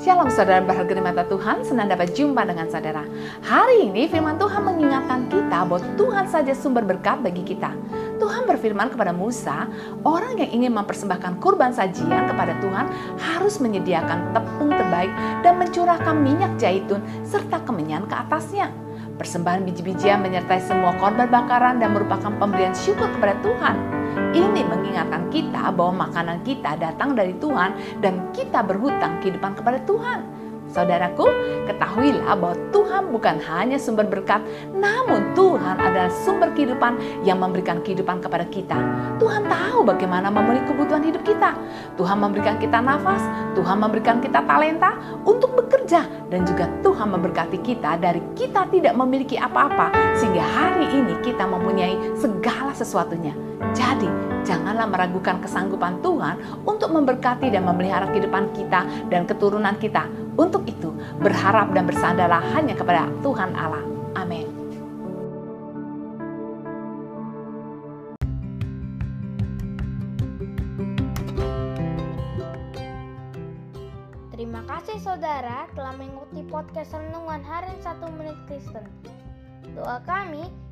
Shalom saudara berharga di mata Tuhan, senang dapat jumpa dengan saudara. Hari ini firman Tuhan mengingatkan kita bahwa Tuhan saja sumber berkat bagi kita. Tuhan berfirman kepada Musa, orang yang ingin mempersembahkan kurban sajian kepada Tuhan harus menyediakan tepung terbaik dan mencurahkan minyak zaitun serta kemenyan ke atasnya. Persembahan biji-bijian menyertai semua korban bakaran dan merupakan pemberian syukur kepada Tuhan. Mengingatkan kita bahwa makanan kita datang dari Tuhan dan kita berhutang kehidupan kepada Tuhan. Saudaraku, ketahuilah bahwa Tuhan bukan hanya sumber berkat, namun Tuhan adalah sumber kehidupan yang memberikan kehidupan kepada kita. Tuhan tahu bagaimana memenuhi kebutuhan hidup kita. Tuhan memberikan kita nafas, Tuhan memberikan kita talenta untuk bekerja, dan juga Tuhan memberkati kita dari kita tidak memiliki apa-apa, sehingga hari ini kita sesuatunya. Jadi, janganlah meragukan kesanggupan Tuhan untuk memberkati dan memelihara kehidupan kita dan keturunan kita. Untuk itu, berharap dan bersandarlah hanya kepada Tuhan Allah. Amin. Terima kasih saudara telah mengikuti podcast Renungan Harian 1 Menit Kristen. Doa kami